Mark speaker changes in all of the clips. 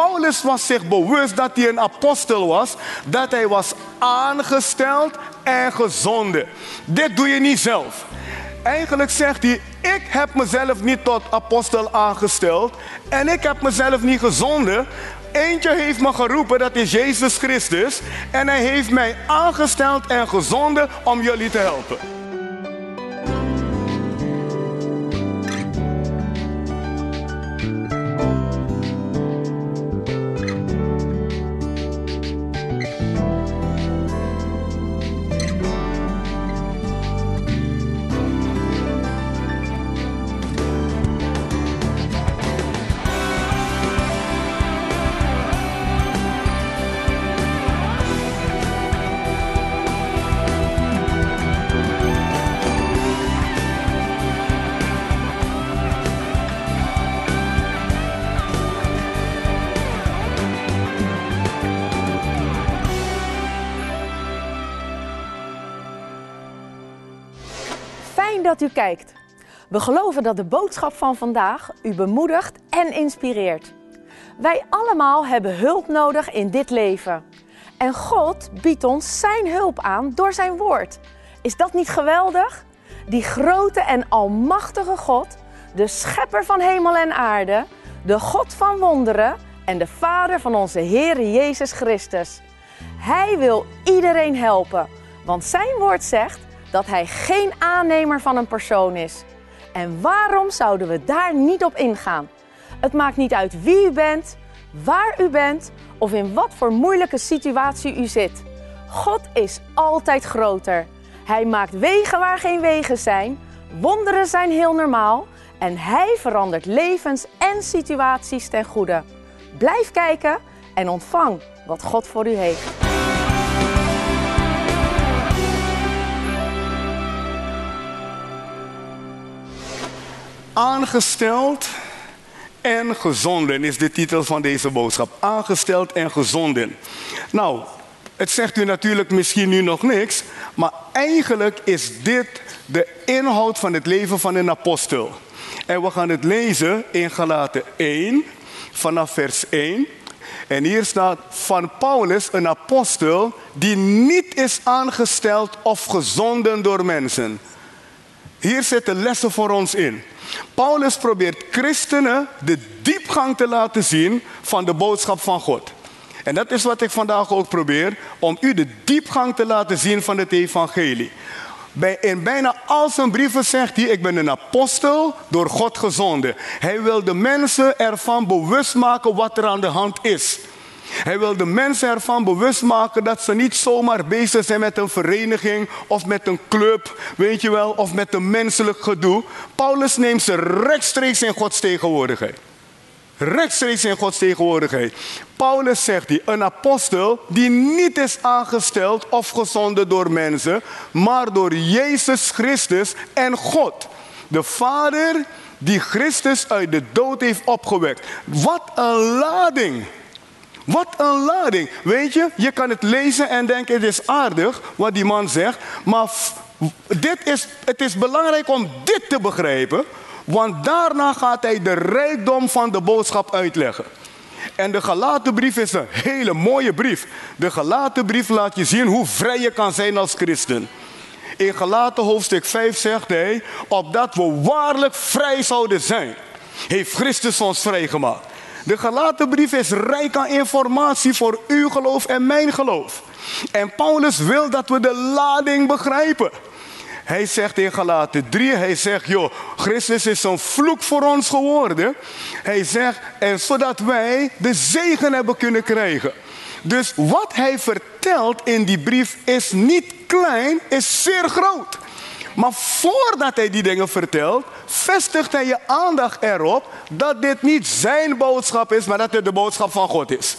Speaker 1: Paulus was zich bewust dat hij een apostel was, dat hij was aangesteld en gezonden. Dit doe je niet zelf. Eigenlijk zegt hij, ik heb mezelf niet tot apostel aangesteld en ik heb mezelf niet gezonden. Eentje heeft me geroepen, dat is Jezus Christus. En hij heeft mij aangesteld en gezonden om jullie te helpen.
Speaker 2: Dat u kijkt. We geloven dat de boodschap van vandaag u bemoedigt en inspireert. Wij allemaal hebben hulp nodig in dit leven. En God biedt ons Zijn hulp aan door Zijn woord. Is dat niet geweldig? Die grote en almachtige God, de schepper van hemel en aarde, de God van wonderen en de Vader van onze Heer Jezus Christus. Hij wil iedereen helpen, want Zijn woord zegt dat Hij geen aannemer van een persoon is. En waarom zouden we daar niet op ingaan? Het maakt niet uit wie u bent, waar u bent of in wat voor moeilijke situatie u zit. God is altijd groter. Hij maakt wegen waar geen wegen zijn. Wonderen zijn heel normaal. En hij verandert levens en situaties ten goede. Blijf kijken en ontvang wat God voor u heeft.
Speaker 1: Aangesteld en gezonden is de titel van deze boodschap. Aangesteld en gezonden. Nou, het zegt u natuurlijk misschien nu nog niks, maar eigenlijk is dit de inhoud van het leven van een apostel. En we gaan het lezen in Galaten 1, vanaf vers 1. En hier staat van Paulus, een apostel die niet is aangesteld of gezonden door mensen. Hier zitten lessen voor ons in. Paulus probeert christenen de diepgang te laten zien van de boodschap van God. En dat is wat ik vandaag ook probeer, om u de diepgang te laten zien van het evangelie. Bij, in bijna al zijn brieven zegt hij, ik ben een apostel door God gezonden. Hij wil de mensen ervan bewust maken wat er aan de hand is. Hij wil de mensen ervan bewust maken dat ze niet zomaar bezig zijn met een vereniging of met een club, weet je wel, of met een menselijk gedoe. Paulus neemt ze rechtstreeks in Gods tegenwoordigheid. Rechtstreeks in Gods tegenwoordigheid. Paulus zegt hij, een apostel die niet is aangesteld of gezonden door mensen, maar door Jezus Christus en God. De Vader die Christus uit de dood heeft opgewekt. Wat een lading! Wat een lading. Weet je, je kan het lezen en denken het is aardig wat die man zegt. Maar dit is, het is belangrijk om dit te begrijpen. Want daarna gaat hij de rijkdom van de boodschap uitleggen. En de gelaten brief is een hele mooie brief. De gelaten brief laat je zien hoe vrij je kan zijn als christen. In gelaten hoofdstuk 5 zegt hij, opdat we waarlijk vrij zouden zijn, heeft Christus ons vrijgemaakt. De gelaten brief is rijk aan informatie voor uw geloof en mijn geloof. En Paulus wil dat we de lading begrijpen. Hij zegt in Galaten 3, hij zegt, joh, Christus is een vloek voor ons geworden. Hij zegt, en zodat wij de zegen hebben kunnen krijgen. Dus wat hij vertelt in die brief is niet klein, is zeer groot. Maar voordat hij die dingen vertelt, vestigt hij je aandacht erop dat dit niet zijn boodschap is, maar dat het de boodschap van God is.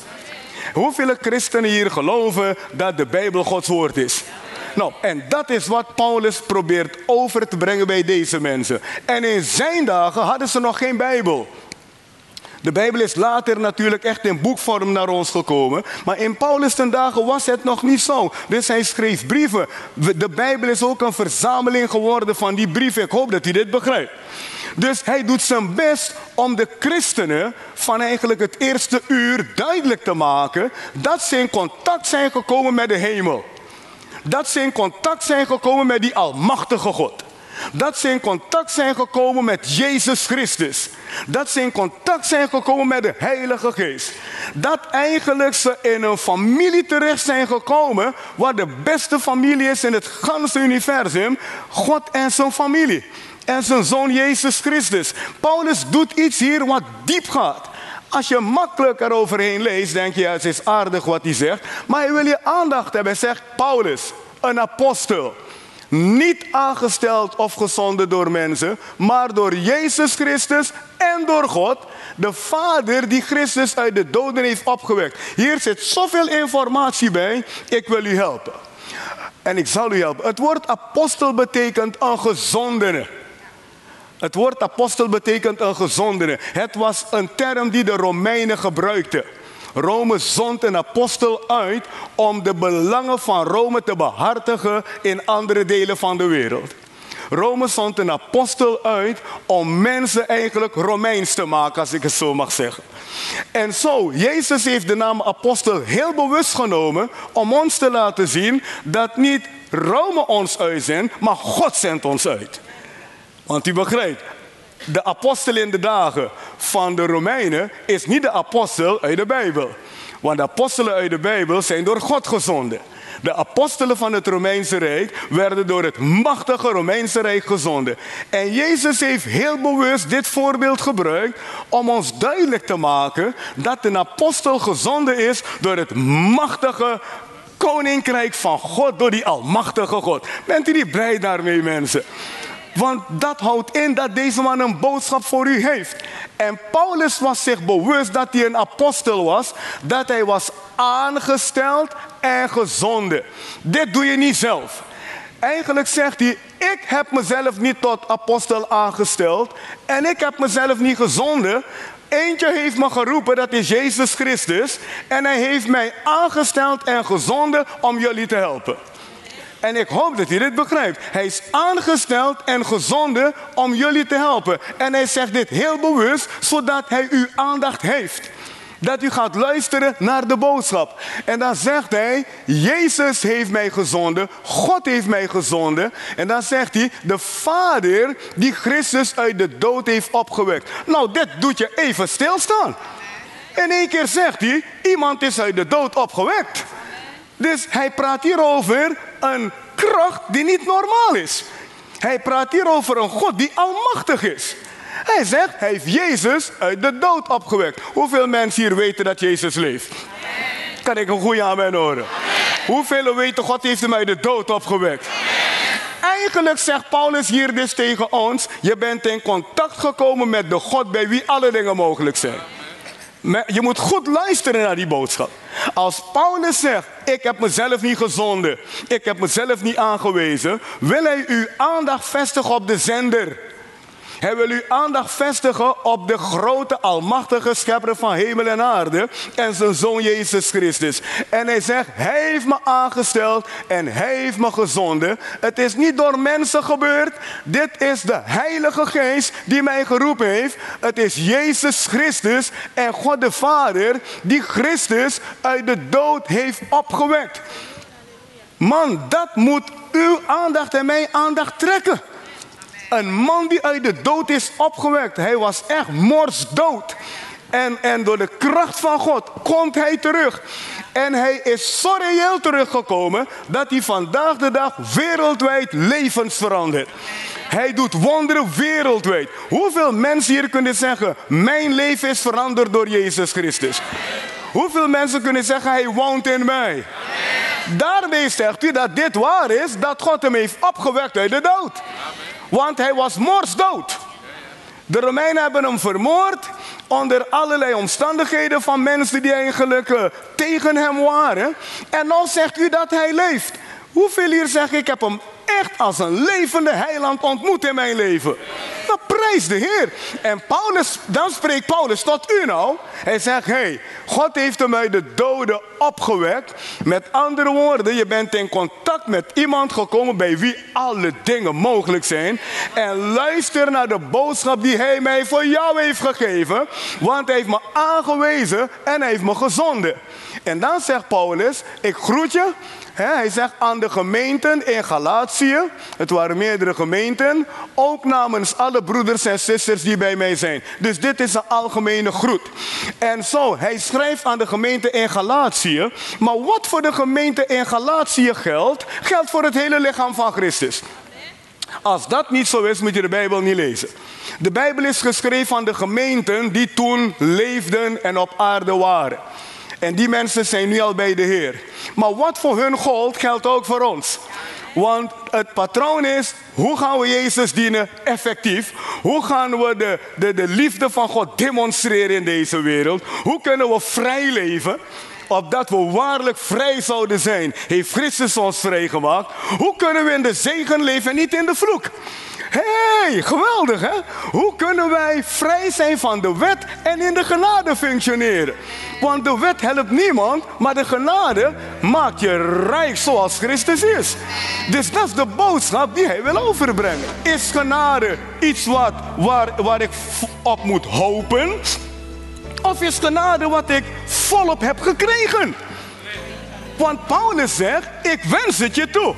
Speaker 1: Hoeveel christenen hier geloven dat de Bijbel Gods woord is? Nou, en dat is wat Paulus probeert over te brengen bij deze mensen. En in zijn dagen hadden ze nog geen Bijbel. De Bijbel is later natuurlijk echt in boekvorm naar ons gekomen. Maar in Paulus' dagen was het nog niet zo. Dus hij schreef brieven. De Bijbel is ook een verzameling geworden van die brieven. Ik hoop dat u dit begrijpt. Dus hij doet zijn best om de christenen van eigenlijk het eerste uur duidelijk te maken dat ze in contact zijn gekomen met de hemel. Dat ze in contact zijn gekomen met die almachtige God. Dat ze in contact zijn gekomen met Jezus Christus. Dat ze in contact zijn gekomen met de Heilige Geest. Dat eigenlijk ze in een familie terecht zijn gekomen, waar de beste familie is in het ganse universum, God en zijn familie. En zijn zoon Jezus Christus. Paulus doet iets hier wat diep gaat. Als je makkelijk eroverheen leest, denk je, ja, het is aardig wat hij zegt. Maar hij wil je aandacht hebben. Zegt, Paulus, een apostel niet aangesteld of gezonden door mensen, maar door Jezus Christus en door God, de Vader die Christus uit de doden heeft opgewekt. Hier zit zoveel informatie bij, ik wil u helpen. En ik zal u helpen. Het woord apostel betekent een gezondene. Het woord apostel betekent een gezondene. Het was een term die de Romeinen gebruikten. Rome zond een apostel uit om de belangen van Rome te behartigen in andere delen van de wereld. Rome zond een apostel uit om mensen eigenlijk Romeins te maken, als ik het zo mag zeggen. En zo, Jezus heeft de naam apostel heel bewust genomen om ons te laten zien dat niet Rome ons uitzendt, maar God zendt ons uit. Want u begrijpt, de apostel in de dagen van de Romeinen is niet de apostel uit de Bijbel. Want de apostelen uit de Bijbel zijn door God gezonden. De apostelen van het Romeinse Rijk werden door het machtige Romeinse Rijk gezonden. En Jezus heeft heel bewust dit voorbeeld gebruikt om ons duidelijk te maken dat een apostel gezonden is door het machtige koninkrijk van God, door die almachtige God. Bent u niet blij daarmee, mensen? Want dat houdt in dat deze man een boodschap voor u heeft. En Paulus was zich bewust dat hij een apostel was, dat hij was aangesteld en gezonden. Dit doe je niet zelf. Eigenlijk zegt hij, ik heb mezelf niet tot apostel aangesteld en ik heb mezelf niet gezonden. Eentje heeft me geroepen, dat is Jezus Christus. En hij heeft mij aangesteld en gezonden om jullie te helpen. En ik hoop dat u dit begrijpt. Hij is aangesteld en gezonden om jullie te helpen. En hij zegt dit heel bewust, zodat hij uw aandacht heeft. Dat u gaat luisteren naar de boodschap. En dan zegt hij, Jezus heeft mij gezonden, God heeft mij gezonden. En dan zegt hij, de Vader die Christus uit de dood heeft opgewekt. Nou, dit doet je even stilstaan. In één keer zegt hij, iemand is uit de dood opgewekt. Dus hij praat hier over een kracht die niet normaal is. Hij praat hier over een God die almachtig is. Hij zegt, hij heeft Jezus uit de dood opgewekt. Hoeveel mensen hier weten dat Jezus leeft? Kan ik een goede amen horen? Hoeveel weten God heeft hem uit de dood opgewekt? Eigenlijk zegt Paulus hier dus tegen ons, je bent in contact gekomen met de God bij wie alle dingen mogelijk zijn. Je moet goed luisteren naar die boodschap. Als Paulus zegt, ik heb mezelf niet gezonden, ik heb mezelf niet aangewezen, wil hij uw aandacht vestigen op de zender. Hij wil uw aandacht vestigen op de grote, almachtige schepper van hemel en aarde en zijn zoon Jezus Christus. En hij zegt, hij heeft me aangesteld en hij heeft me gezonden. Het is niet door mensen gebeurd. Dit is de Heilige Geest die mij geroepen heeft. Het is Jezus Christus en God de Vader die Christus uit de dood heeft opgewekt. Man, dat moet uw aandacht en mijn aandacht trekken. Een man die uit de dood is opgewekt. Hij was echt morsdood. En, en door de kracht van God komt hij terug. En hij is zo reëel teruggekomen dat hij vandaag de dag wereldwijd levens verandert. Hij doet wonderen wereldwijd. Hoeveel mensen hier kunnen zeggen: Mijn leven is veranderd door Jezus Christus? Hoeveel mensen kunnen zeggen: Hij woont in mij? Daarmee zegt u dat dit waar is, dat God hem heeft opgewekt uit de dood. Want hij was morsdood. De Romeinen hebben hem vermoord onder allerlei omstandigheden van mensen die eigenlijk tegen hem waren. En dan zegt u dat hij leeft. Hoeveel hier zeggen ik heb hem echt als een levende heiland ontmoet in mijn leven? Prijs de Heer. En Paulus, dan spreekt Paulus tot u nou. Hij zegt, hey, God heeft hem uit de doden opgewekt. Met andere woorden, je bent in contact met iemand gekomen bij wie alle dingen mogelijk zijn. En luister naar de boodschap die hij mij voor jou heeft gegeven. Want hij heeft me aangewezen en hij heeft me gezonden. En dan zegt Paulus, ik groet je hij zegt aan de gemeenten in Galatië, het waren meerdere gemeenten, ook namens alle broeders en zusters die bij mij zijn. Dus dit is een algemene groet. En zo, hij schrijft aan de gemeente in Galatië, maar wat voor de gemeente in Galatië geldt, geldt voor het hele lichaam van Christus. Als dat niet zo is, moet je de Bijbel niet lezen. De Bijbel is geschreven aan de gemeenten die toen leefden en op aarde waren. En die mensen zijn nu al bij de Heer. Maar wat voor hun gold geldt ook voor ons. Want het patroon is, hoe gaan we Jezus dienen effectief? Hoe gaan we de, de, de liefde van God demonstreren in deze wereld? Hoe kunnen we vrij leven? opdat we waarlijk vrij zouden zijn, heeft Christus ons vrijgemaakt. Hoe kunnen we in de zegen leven en niet in de vloek? Hey, geweldig hè? Hoe kunnen wij vrij zijn van de wet en in de genade functioneren? Want de wet helpt niemand, maar de genade maakt je rijk zoals Christus is. Dus dat is de boodschap die hij wil overbrengen. Is genade iets wat, waar, waar ik op moet hopen? Of is genade wat ik volop heb gekregen? Want Paulus zegt, ik wens het je toe.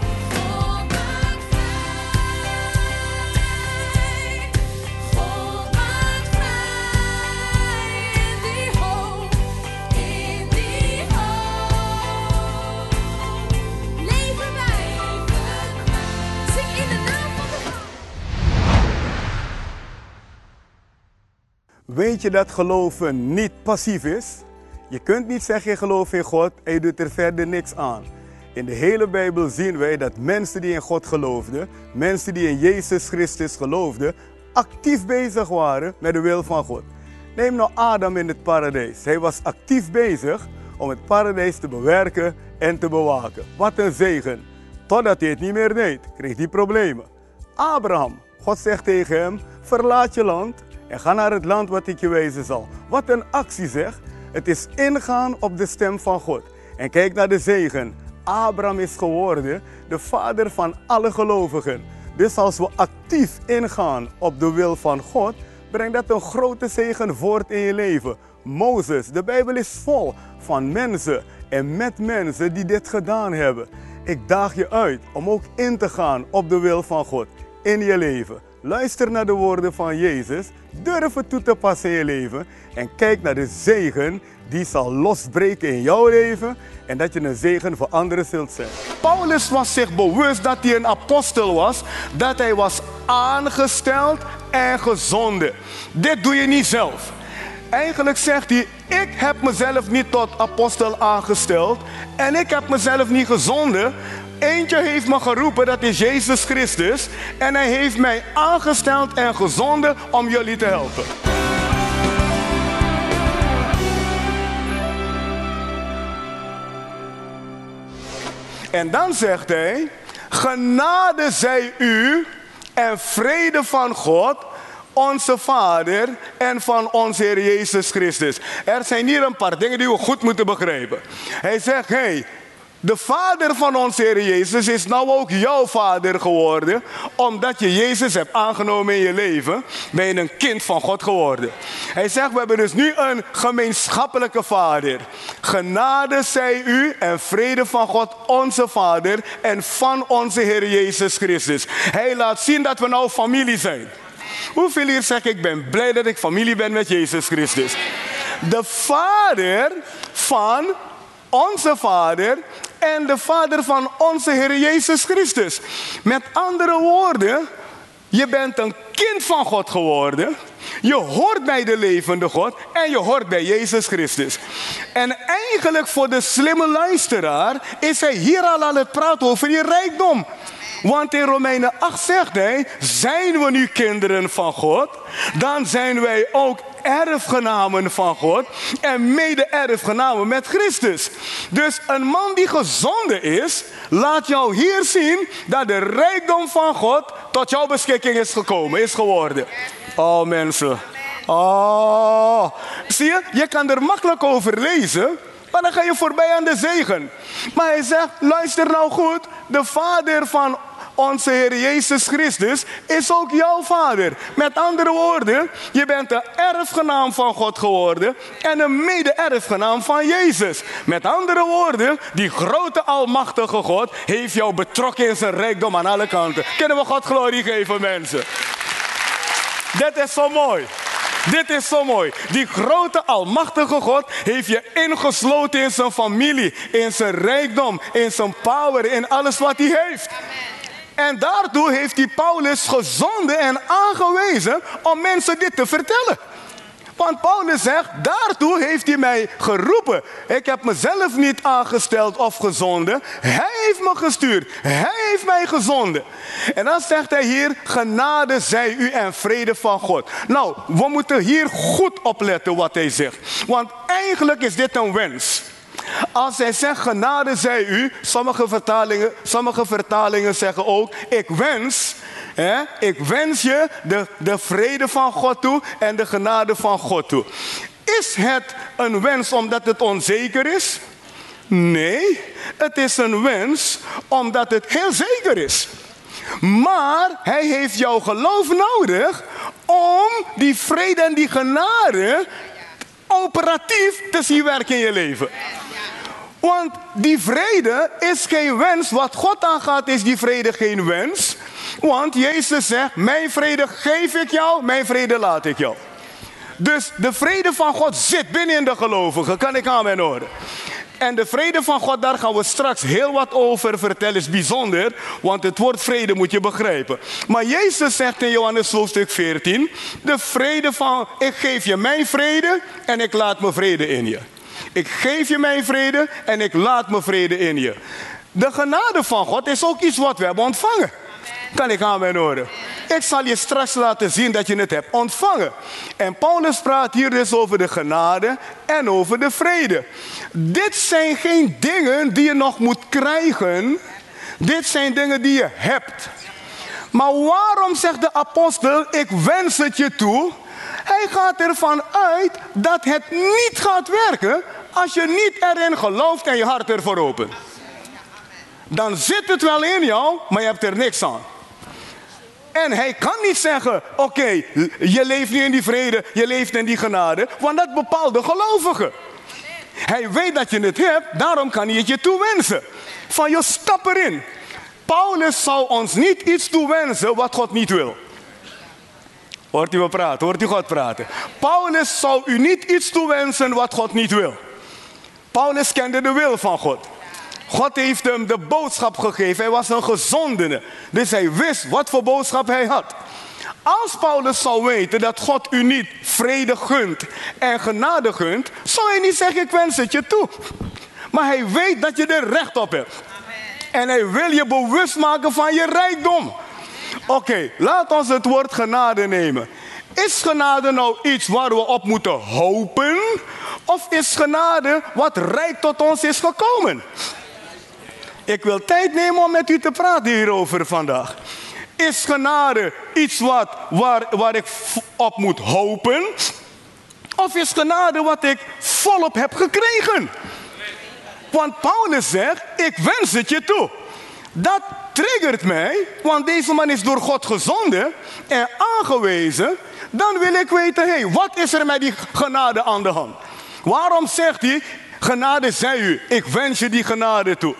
Speaker 1: Weet je dat geloven niet passief is? Je kunt niet zeggen je gelooft in God en je doet er verder niks aan. In de hele Bijbel zien wij dat mensen die in God geloofden, mensen die in Jezus Christus geloofden, actief bezig waren met de wil van God. Neem nou Adam in het paradijs. Hij was actief bezig om het paradijs te bewerken en te bewaken. Wat een zegen. Totdat hij het niet meer deed, kreeg hij problemen. Abraham, God zegt tegen hem, verlaat je land en ga naar het land wat ik je wijzen zal. Wat een actie zeg. Het is ingaan op de stem van God. En kijk naar de zegen. Abraham is geworden de vader van alle gelovigen. Dus als we actief ingaan op de wil van God, brengt dat een grote zegen voort in je leven. Mozes, de Bijbel is vol van mensen en met mensen die dit gedaan hebben. Ik daag je uit om ook in te gaan op de wil van God in je leven. Luister naar de woorden van Jezus, durf het toe te passen in je leven en kijk naar de zegen die zal losbreken in jouw leven en dat je een zegen voor anderen zult zijn. Paulus was zich bewust dat hij een apostel was, dat hij was aangesteld en gezonden. Dit doe je niet zelf. Eigenlijk zegt hij, ik heb mezelf niet tot apostel aangesteld en ik heb mezelf niet gezonden, Eentje heeft me geroepen, dat is Jezus Christus. En hij heeft mij aangesteld en gezonden om jullie te helpen. En dan zegt hij, genade zij u en vrede van God, onze Vader en van onze Heer Jezus Christus. Er zijn hier een paar dingen die we goed moeten begrijpen. Hij zegt, hey, de vader van onze Heer Jezus is nou ook jouw vader geworden. Omdat je Jezus hebt aangenomen in je leven, ben je een kind van God geworden. Hij zegt, we hebben dus nu een gemeenschappelijke vader. Genade zij u en vrede van God onze vader en van onze Heer Jezus Christus. Hij laat zien dat we nou familie zijn. Hoeveel hier zeggen, ik ben blij dat ik familie ben met Jezus Christus. De vader van onze vader en de Vader van onze Heer Jezus Christus. Met andere woorden, je bent een kind van God geworden. Je hoort bij de levende God en je hoort bij Jezus Christus. En eigenlijk voor de slimme luisteraar is hij hier al aan het praten over je rijkdom. Want in Romeinen 8 zegt hij, zijn we nu kinderen van God, dan zijn wij ook erfgenamen van God en mede-erfgenamen met Christus. Dus een man die gezonden is, laat jou hier zien dat de rijkdom van God tot jouw beschikking is gekomen, is geworden. Oh mensen. Oh. Zie je, je kan er makkelijk over lezen, maar dan ga je voorbij aan de zegen. Maar hij zegt, luister nou goed, de vader van onze Heer Jezus Christus is ook jouw vader. Met andere woorden, je bent de erfgenaam van God geworden en een mede-erfgenaam van Jezus. Met andere woorden, die grote almachtige God heeft jou betrokken in zijn rijkdom aan alle kanten. Kunnen we God glorie geven, mensen? Dit is zo mooi. Dit is zo mooi. Die grote almachtige God heeft je ingesloten in zijn familie, in zijn rijkdom, in zijn power, in alles wat hij heeft. En daartoe heeft hij Paulus gezonden en aangewezen om mensen dit te vertellen. Want Paulus zegt, daartoe heeft hij mij geroepen. Ik heb mezelf niet aangesteld of gezonden. Hij heeft me gestuurd. Hij heeft mij gezonden. En dan zegt hij hier, genade zij u en vrede van God. Nou, we moeten hier goed opletten wat hij zegt. Want eigenlijk is dit een wens. Als hij zegt genade zij u, sommige vertalingen, sommige vertalingen zeggen ook, ik wens, hè, ik wens je de, de vrede van God toe en de genade van God toe. Is het een wens omdat het onzeker is? Nee, het is een wens omdat het heel zeker is. Maar hij heeft jouw geloof nodig om die vrede en die genade operatief te zien werken in je leven. Want die vrede is geen wens. Wat God aangaat is die vrede geen wens. Want Jezus zegt, mijn vrede geef ik jou, mijn vrede laat ik jou. Dus de vrede van God zit binnen in de gelovigen, kan ik aan mijn horen. En de vrede van God, daar gaan we straks heel wat over vertellen, is bijzonder, want het woord vrede moet je begrijpen. Maar Jezus zegt in Johannes hoofdstuk 14, de vrede van, ik geef je mijn vrede en ik laat mijn vrede in je. Ik geef je mijn vrede en ik laat mijn vrede in je. De genade van God is ook iets wat we hebben ontvangen. Kan ik aan mijn horen? Ik zal je straks laten zien dat je het hebt ontvangen. En Paulus praat hier dus over de genade en over de vrede. Dit zijn geen dingen die je nog moet krijgen. Dit zijn dingen die je hebt. Maar waarom zegt de apostel, ik wens het je toe? Hij gaat ervan uit dat het niet gaat werken als je niet erin gelooft en je hart ervoor opent. Dan zit het wel in jou, maar je hebt er niks aan. En hij kan niet zeggen: Oké, je leeft nu in die vrede, je leeft in die genade, want dat bepaalt de gelovige. Hij weet dat je het hebt, daarom kan hij het je toewensen. Van je stap erin. Paulus zou ons niet iets toewensen wat God niet wil. Hoort u me praten? Hoort u God praten? Paulus zou u niet iets toewensen wat God niet wil. Paulus kende de wil van God. God heeft hem de boodschap gegeven. Hij was een gezondene. Dus hij wist wat voor boodschap hij had. Als Paulus zou weten dat God u niet vrede gunt en genade gunt, zou hij niet zeggen: Ik wens het je toe. Maar hij weet dat je er recht op hebt. En hij wil je bewust maken van je rijkdom. Oké, laat ons het woord genade nemen. Is genade nou iets waar we op moeten hopen? Of is genade wat rijk tot ons is gekomen? Ik wil tijd nemen om met u te praten hierover vandaag. Is genade iets wat, waar, waar ik op moet hopen? Of is genade wat ik volop heb gekregen? Want Paulus zegt, ik wens het je toe. Dat triggert mij, want deze man is door God gezonden en aangewezen. Dan wil ik weten, hé, hey, wat is er met die genade aan de hand? Waarom zegt hij, genade zij u, ik wens je die genade toe.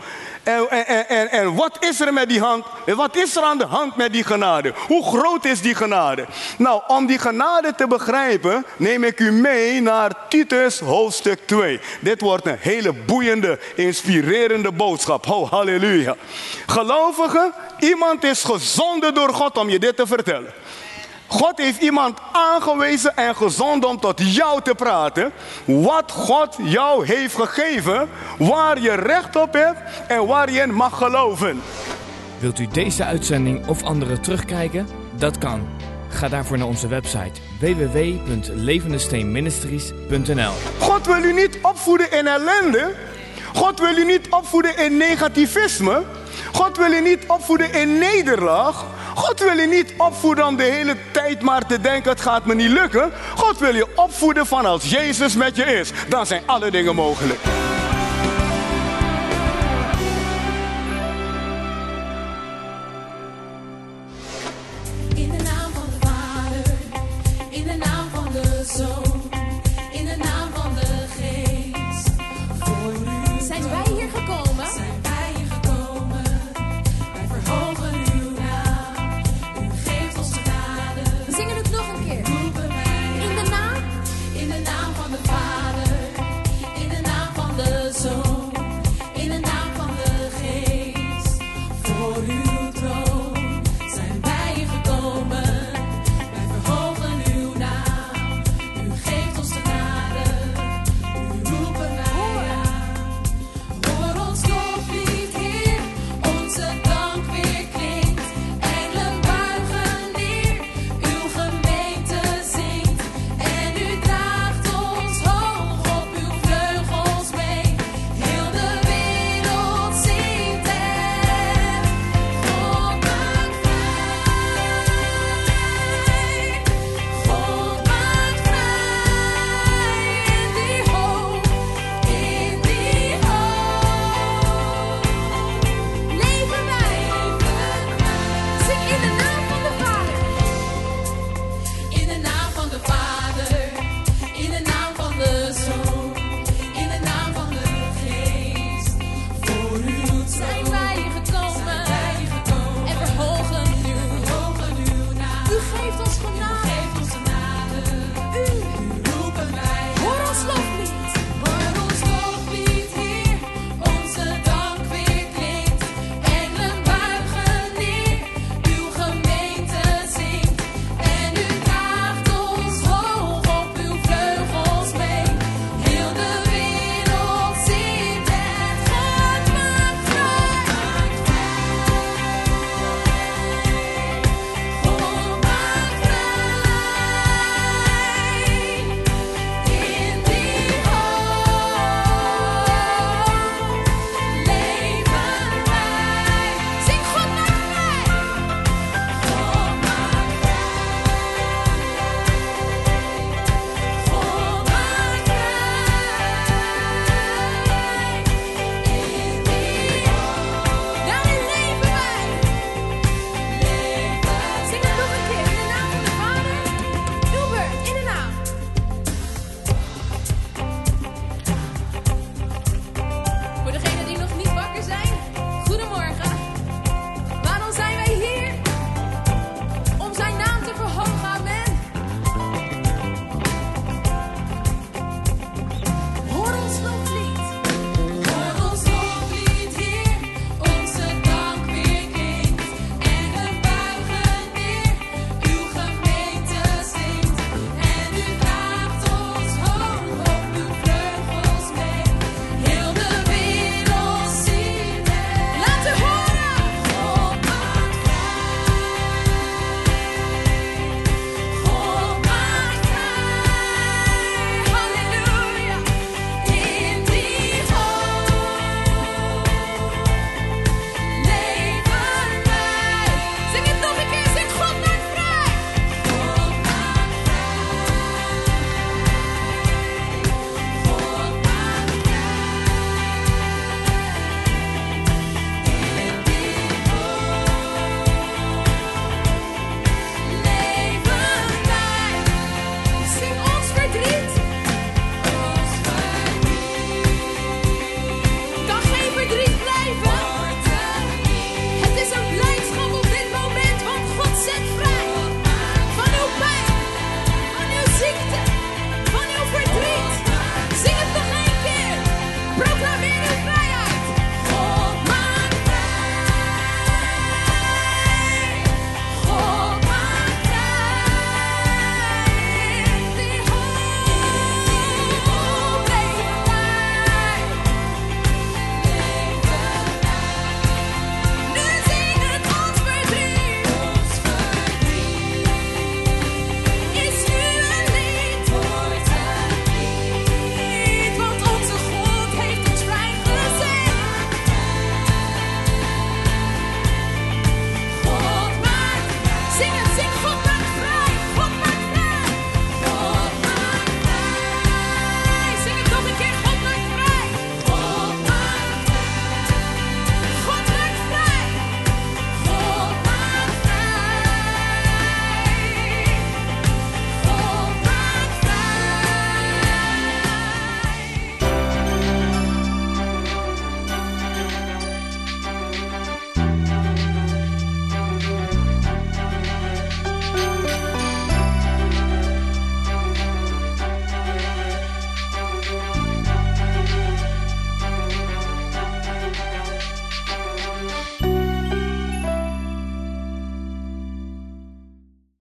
Speaker 1: En, en, en, en, wat is er met die hand? Wat is er aan de hand met die genade? Hoe groot is die genade? Nou, om die genade te begrijpen, neem ik u mee naar Titus hoofdstuk 2. Dit wordt een hele boeiende, inspirerende boodschap. Oh, halleluja. Gelovigen, iemand is gezonden door God om je dit te vertellen. God heeft iemand aangewezen en gezonden om tot jou te praten. Wat God jou heeft gegeven, waar je recht op hebt en waar je in mag geloven.
Speaker 3: Wilt u deze uitzending of andere terugkijken? Dat kan. Ga daarvoor naar onze website www.levendesteenministries.nl
Speaker 1: God wil u niet opvoeden in ellende. God wil u niet opvoeden in negativisme. God wil u niet opvoeden in nederlaag. God wil je niet opvoeden om de hele tijd maar te denken: het gaat me niet lukken. God wil je opvoeden van als Jezus met je is. Dan zijn alle dingen mogelijk.
Speaker 4: In de naam van de Vader, in de naam van de Zoon,